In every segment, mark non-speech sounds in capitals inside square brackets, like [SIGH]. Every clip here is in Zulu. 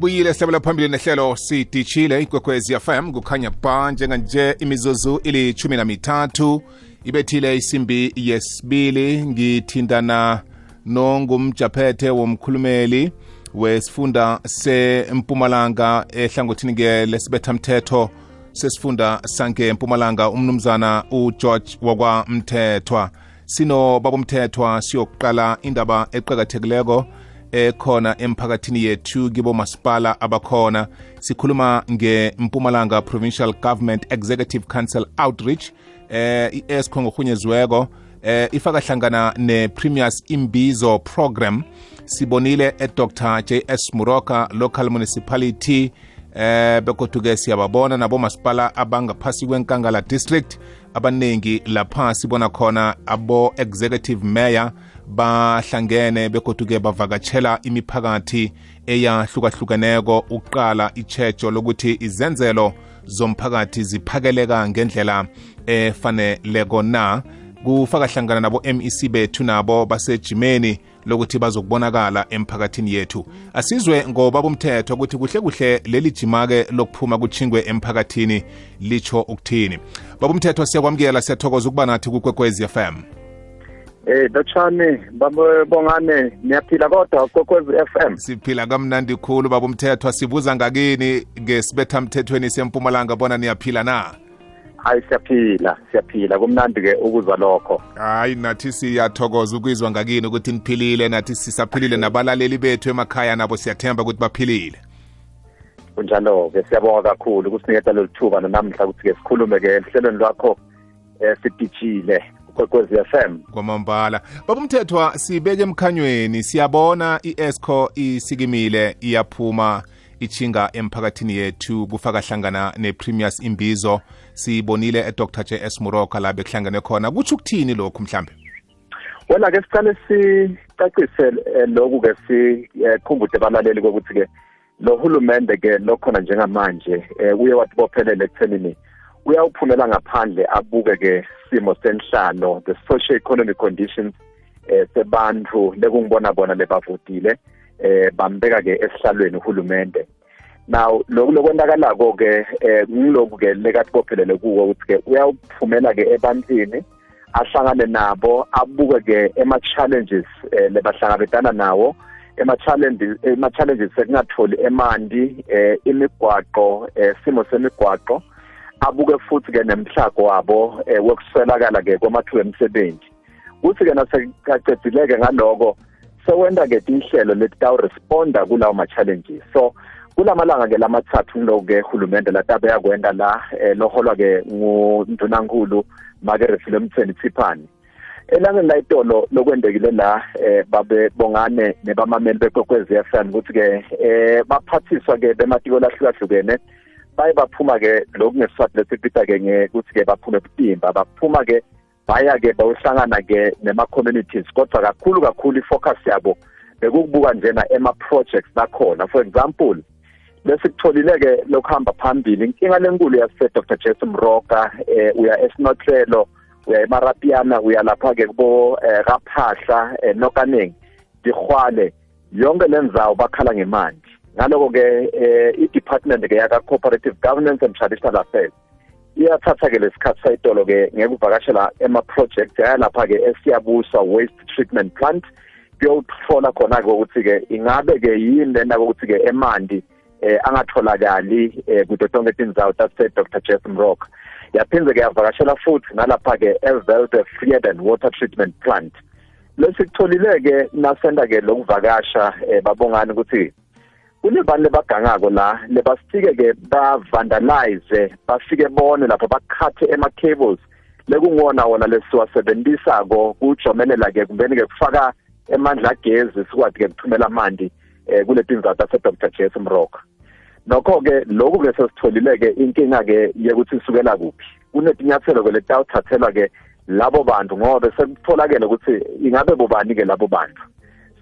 sibuyile sihlabela phambili nehlelo sidishile ikwekwezi fm kukhanya ba njenganje imizuzu ilithumi namithathu ibethile isimbi yesibili ngithindana nongumjaphethe womkhulumeli wesifunda sempumalanga ehlangothini-ke lesibethamthetho sesifunda sangempumalanga umnumzana ugeorge wakwamthethwa sino babomthethwa siyokuqala indaba eqakathekileko ekhona emphakathini yethu kibomasipala abakhona. Sikhuluma ngempumalanga provincial government executive council outreach eh i-esco ngohunyeziweko eh ifaka hlangana ne-premiers imbizo program. Sibonile edr js muroka local municipality. Eh begoduke siyababona nabomasipala abangaphasi kwenkangala district abaningi lapha sibona khona abo-executive mayor bahlangene begoduke bavakatshela imiphakathi eyahlukahlukeneko ukuqala ichecho lokuthi izenzelo zomphakathi ziphakeleka ngendlela efaneleko na. Kufaka hlangana nabo MEC bethu nabo basejimeni lokuthi bazokubonakala emphakathini yethu. Asizwe ngoba bomthetho ukuthi kuhle kuhle leli jima-ke lokuphuma kuchingwe emphakathini litsho ukuthini. Babomthetho siyakwamukela siyathokoza ukuba nathi kukwekwezi FM Eh Dotshani babongane niyaphila kodwa kokwezi FM siphila kamnandi khulu babomthethwa sibuza ngakini ngesibethamthethweni sempumalanga bona niyaphila na? Hayi siyaphila siyaphila. Kumnandi ke ukuzwa lokho. Hayi nathi siyathokoza ukuzwa ngakini ukuthi niphilile nathi sisaphilile nabalaleli bethu emakhaya nabo siyathemba ukuthi baphilile. Kunjalo-ke siyabonga kakhulu. Ukusinikeza lolu thuba namhla ukuthi-ke sikhulume-ke ehlelweni lwakho um sidijile kwekwezi FM kwamambala babumthethwa sibeke emkhanyweni siyabona i-esco isikimile iyaphuma ichinga emphakathini yethu. Kufaka hlangana ne-premiers imbizo. Sibonile edr j s muroka la bekuhlangane khona. Kutsho ukuthini lokhu mhlambe? Wena ke sicale sicacise lokhu-ke sikhumbude abalaleli kokuthi-ke lo hulumende ke lokhona njengamanje um uye wathi bophelele ekuthenini uyawuphumela ngaphandle abuke ke simo senhlalo the socio economic conditions eh sebantu lekungibona bona lebavotile eh bambeka ke esihlalweni uhulumende. Now lokhu lokwendakalako ke eh ngilokhu ke lekathi bophelele kuwo ukuthi ke uyawuphumela ke ebantwini ahlangane nabo abuke ke ema challenges eh lebahlangabetana nawo. Ema challenges ema challenges sekungatholi emanti eh imigwaqo simo semigwaqo abuke futhi ke nemhlago wabo eh, wokuswelakala ke kwamathuba emisebenzi kuthi ke nasecedileke ngaloko sewenda ke inhlelo letitawu responda kulawo ma challenges so kulamalanga ke lamathathu lo ke hulumende latabe yakwenda la eh, loholwa ke ngundunankulu make refile mtheni Tsipani elangeni la itolo lokwendekile la eh, babe bongane nebamameli bekwekwezi FM ukuthi ke eh, baphathiswa ke bematiko lahlukahlukene baye baphuma ke lokungesiswati lesipita ke ngekuthi ke baphume ebutimba. Baphuma ke baya ke bayohlangana ke nema communities kodwa kakhulu kakhulu ifocus yabo bekukubuka njena ema projects bakhona. For example lesikutholile ke lokuhamba phambili inkinga lenkulu yase Dr Jason Mroka eh uya esinotlelo uya eMarapiana uya lapha ke kubo kaphahla nokaning dihwale yonke lenzawo bakhala ngemandi ngaloko ke i-department ke yaka cooperative governance and traditional affairs iyathatha ke lesikhathi sayitolo ke ngekuvakashela ema projects ayalapha ke esiyabuswa waste treatment plant. Kuyothola khona ke ukuthi ke ingabe ke yini lena ukuthi ke emanti eh angatholakali kude tonke tindzawo tase Dr Jeff Rock yaphindze ke yavakashela futhi nalapha ke eVelde Frieden water treatment plant. Lesikutholile ke nasenda ke lokuvakasha babongani ukuthi kunebantu lebagangako la lebasifike ke bavandalize bafike bone lapho bakhathe ema cables lekungona wona lesiwasebenzisako kujomelela ke kumbeni ke kufaka emandla agezi sikwazi ke kuthumela amanti eh kule tindzawo tase Dr Jason Rock nokho ke lokhu ke sesitholile ke inkinga ke yekuthi isukela kuphi. Kunetinyathelo ke letawuthathelwa ke labo bantu ngoba sekutholakele ukuthi ingabe bobani ke labo bantu.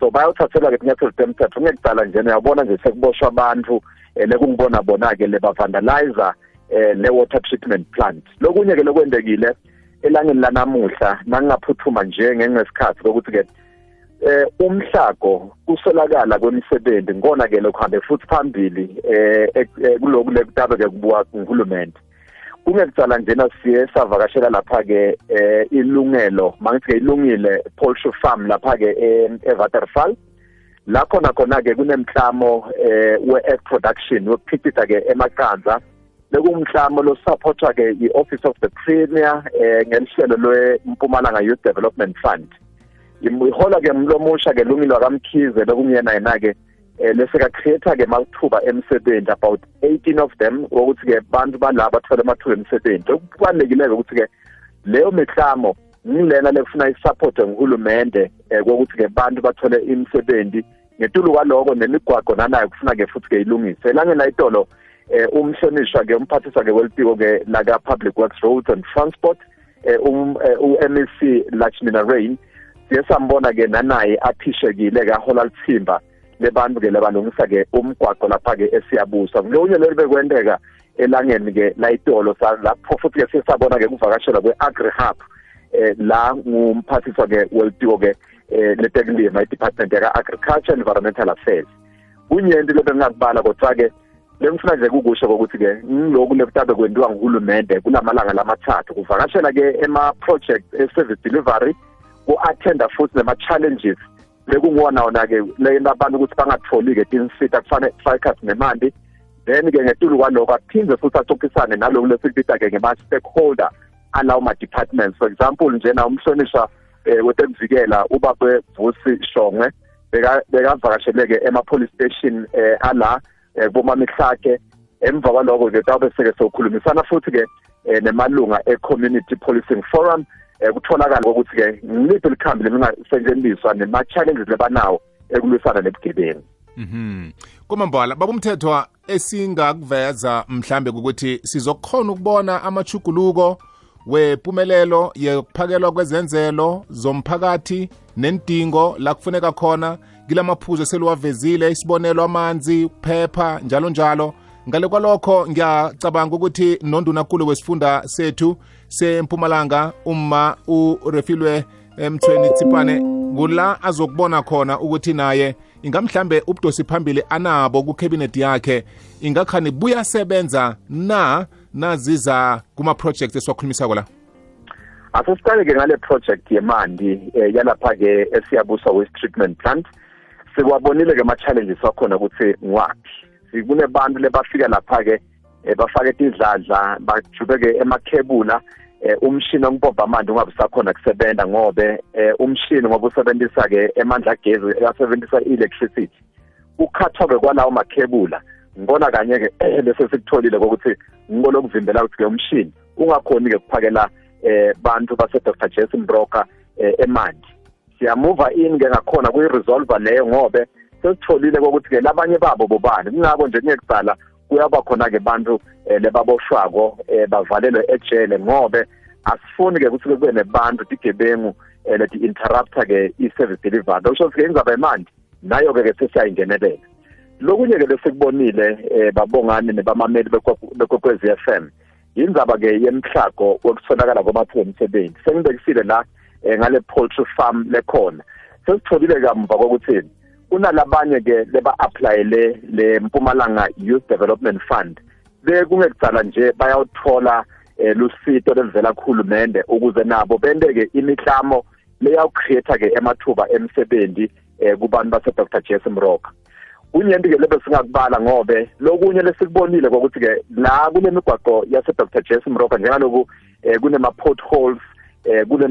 So bayawuthathela ke inyathelo temthetho ngekudala nje uyabona nje sekuboshwa abantu lekungibona bona ke lebavandalizer eh le water treatment plant. Lokunye ke lokwendekile elangeni lanamuhla nangingaphuthuma nje ngengesikhathi ukuthi ke eh umhlago kusolakala kwemisebenzi ngona ke lokho hambe futhi phambili eh kuloku lekutaba ke kubuka nguhulumende. Kungekucala njena siye savakashela lapha ke eh ilungelo mangithi ilungile poultry farm lapha ke eVaterval la khona khona ke kunemklamo eh we-egg production wokuphicitha ke emaqanza bekumhlamo lo supportwa ke i-office of the premier eh ngelihlelo lwe-Mpumalanga Youth Development Fund. Ihola ke mlomusha ke lungilwa kamkhize bekumyena yena eh leseka creator ke mathuba emsebenzi about 18 of them ukuthi ke bantu balaba bathola amathuba emsebenzi. Okubalekile ukuthi ke leyo miklamo ngilena lekufuna isupport nguhulumende eh ukuthi ke bantu bathole imisebenzi. Ngetulu kwaloko nemigwaqo nanayo kufuna ke futhi ke ilungise langena itolo eh umhlonishwa ke umphathiswa ke welipiko ke laka public works roads and transport eh um u-MEC Lachmina Rain. Siye sambona ke nanaye aphishekile kahola lithimba lebantu ke lebalungisa ke umgwaqo lapha ke esiyabusa. Kulonye leli bekwenteka elangeni ke la itolo lapho futhi ke sesabona ke kuvakashela kwe-agri hub eh la ngumphathiswa ke welipiko ke eh letekulima i-department yaka-agriculture environmental affairs. Kunyenti lebengingakubala kodwa ke bengifuna nje kukusho kokuthi ke ngiloku lekutabe kwenziwa nguhulumende kulamalanga lamathathu kuvakashela ke ema-project e-service delivery ku-attenda futhi nema-challenges bekungiwona wona ke lena abantu ukuthi bangatholi-ke tinsita kufanele kufake nemandi then ke ngetulu kwaloko aphinde futhi axoxisane naloku lesikubiza-ke ngema-stakeholder alawo ma-departments. For example njena umhlonishwa um wetekuvikela ubaba vusi shongwe bekavakasheleke ema-police station um ala um bomamihlake emva kwaloko ke tabe seke sokhulumisana futhi ke nemalunga e-community policing forum. Eh kutholakala ukuthi ke ngiliphi likhambi lemingasetshenziswa nema-challenges lebanawo ekulwisana nebugebengu? Mhm. Kumambala babumthethwa esingakuveza mhlambe ukuthi sizokhona ukubona amachuguluko wempumelelo yokuphakelwa kwezenzelo zomphakathi nendingo la kufuneka khona. Kilamaphuzu eseliwavezile isibonelo amanzi ukuphepha njalo njalo. Ngale kwalokho ngiyacabanga ukuthi nondunankulu wesifunda sethu sempumalanga uma urefilwe emthweni tsipane. Kula azokubona khona ukuthi naye ingamhlambe ubudosi phambili anabo kucabinet yakhe. Ingakhani buyasebenza na naziza kuma-projects esiwakhulumisako la asesiqale-ke ngale project yemandi eh, yalapha-ke esiyabusa waste treatment plant. Sikwabonile-ke ama-challenges wakhona ukuthi ngwaphi. Kunebantu lebafika lapha-ke eh, bafake tidladla bajubeke emakhebula eh, umshini ongipompa amanzi ungabe usakhona kusebenza ngobe eh, umshini ngoba usebenzisa-ke emandla agezi uyasebenzisa i-electricity. Ukhathwa-ke kwalawo makhebula ngibona kanye-ke [CLEARS THROAT] bese sikutholile kokuthi ngibona okuvimbela ukuthi-ke umshini ungakhoni-ke kuphakela eh bantu base-dr jason broker eh, emanti siyamuva in-ke ngakhona kuyi-resolver leyo ngobe sesitholile kokuthi-ke labanye babo bobani. Kungako nje kungekucala kuyaba khona-ke bantu eh, lebaboshwako eh, bavalelwe ejele ngobe asifuni-ke ukuthi kube nebantu tigebengu eh, leti-interrupta-ke i-service delivery. Okusho ukuthi-ke ingizaba imandi nayo-ke ke sesiyayingenelela lokunye-ke lesikubonile eh, babongani nebamameli bekwekwezi f m indzaba-ke yemhlago wokutholakala kwamathuba emsebenzi sengibekisile la eh, ngale poultry farm lekhona. Sesitholile kamva kokuthini kunalabanye-ke leba-aplayele le mpumalanga youth development fund. Bekungekucala nje bayawuthola eh, lusito levela kuhulumende ukuze nabo bente-ke imiklamo leyawucreate-ke emathuba emsebenzi eh, kubantu base-dr jason rock kunyenti-ke lebe singakubala ngobe lokunye lesikubonile kokuthi-ke la kule migwaqo yase-dr jason rock njengaloku eh, kunema-potholes eh, kule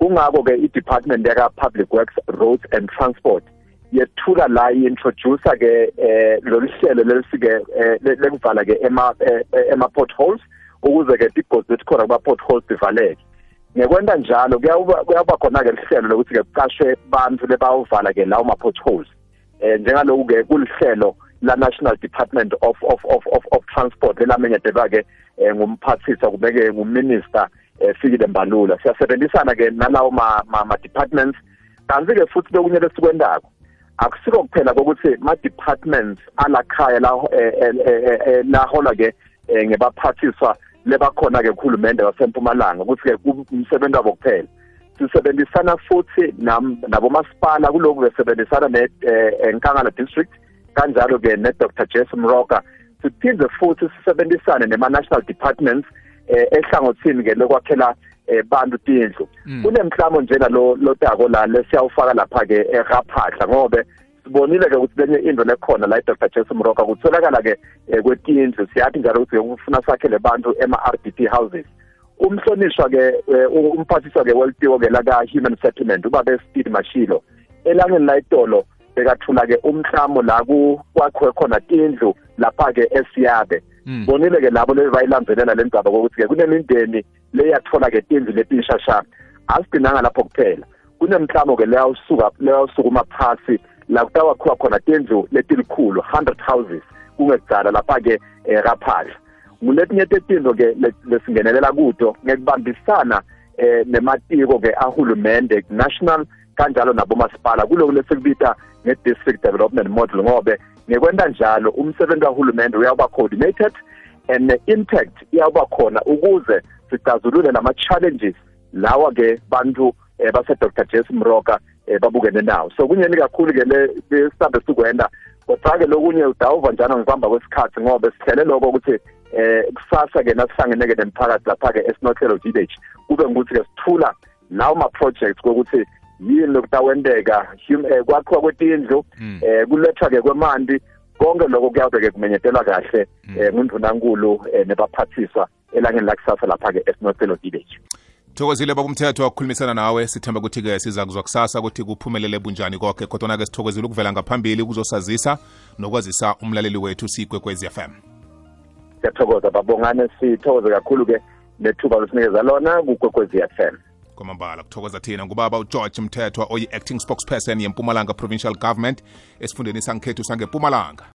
migwaqo leminyenti kungako-ke i-department yaka-public works roads and transport yethula la i-introducer-ke eh lolu hlelo lelisike lekuvala-ke ema-potholes ukuze-ke tigozi lethi khona kuma-potholes zivaleke. Ngekwenta njalo kuyaba khona-ke lihlelo lokuthi-ke kuqashwe bantu lebawuvala-ke lawo ma-potholes eh njengaloku-ke kulihlelo la-national department of, of, of, of, of transport elamenyetelwa-ke eh, ngumphathisa kubeke nguminister eh, fikile mbalula. Siyasebenzisana-ke nalawo ma-departments kanti-ke futhi lokunye lesikwendako akusiko kuphela kokuthi ma-departments alakhaya lahola-ke ngebaphathiswa lebakhona-ke kuhulumende wasempumalanga ukuthi-ke umsebenzi wabo kuphela. Sisebenzisana futhi nabomasipala kulokhu besebenzisana ne-Nkangala district kanjalo ke ne-Dr Jason Mroka. Siphinde futhi sisebenzisane nema-national departments ehlangothini ke lokwakhela bantu tindlu. Kunemklamo njena lo lotako la lesiyawufaka lapha ke eRaphahla ngobe sibonile ke ukuthi lenye into lekhona la iDr Jason Mroka kutholakala ke kwetindlu. Siyathi njalo ukuthi ukufuna sakhele bantu ema-RDP houses. Umhlonishwa ke umphathiswa ke welitiwo ke la ka human settlement ubaba Steve Mashilo. Elangeni la itolo bekathula ke umhlamo la kwakhwe khona tindlu lapha ke esiyabe. Bonile ke labo lebayilandzelela lendzaba ukuthi ke kunemindeni leyathola ke tindlu letishasha asigcinanga lapho kuphela. Kunemhlamo ke leyawusuka leyawusukuma phasi la kutawakhiwa khona tindlu letilikhulu 100 houses kungekudzala lapha ke raphahla nguletinye tetinto ke lesingenelela kuto ngekubambisana eh nematiko ke ahulumende national kanjalo nabomasipala. Kuloku lesikubita nge-district development model ngobe ngekwenta njalo umsebenzi kahulumende uyawuba coordinated and impact iyawuba khona ukuze sicazulule lama-challenges lawa ke bantu eh, base-dr. Jes mroka eh, babukene nawo. So kunyeni kakhulu ke le sihambe sikwenda. Kodwa-ke lokunye udawuva njalo ngikuhamba kwesikhathi ngoba sihlele lokho ukuthi eh kusasa ke nasihlangene ke nemphakathi lapha ke esinothelo village. Kube ngukuthi ke sithula lawo ma projects kokuthi yini lokutawendeka kwakhiwa kwetindlu eh kulethwa ke kwemanti konke lokho kuyabe ke kumenyetelwa kahle eh ngundvunankulu nebaphathiswa elangeni lakusasa lapha ke esinothelo village. Thokozile babumthetho wakukhulumisana nawe. Sithemba ukuthi-ke siza kuzwa kusasa ukuthi kuphumelele bunjani konke kodwana-ke sithokozile ukuvela ngaphambili ukuzosazisa nokwazisa umlaleli wethu sigwekwezi FM siyathokoza babongane sithokoze kakhulu-ke nethuba losinikeza lona kugwekwezi FM kwamambala. Kuthokoza thina ngubaba ugeorge mthethwa oyi-acting spokesperson yempumalanga provincial government esifundeni sangekhethu sangempumalanga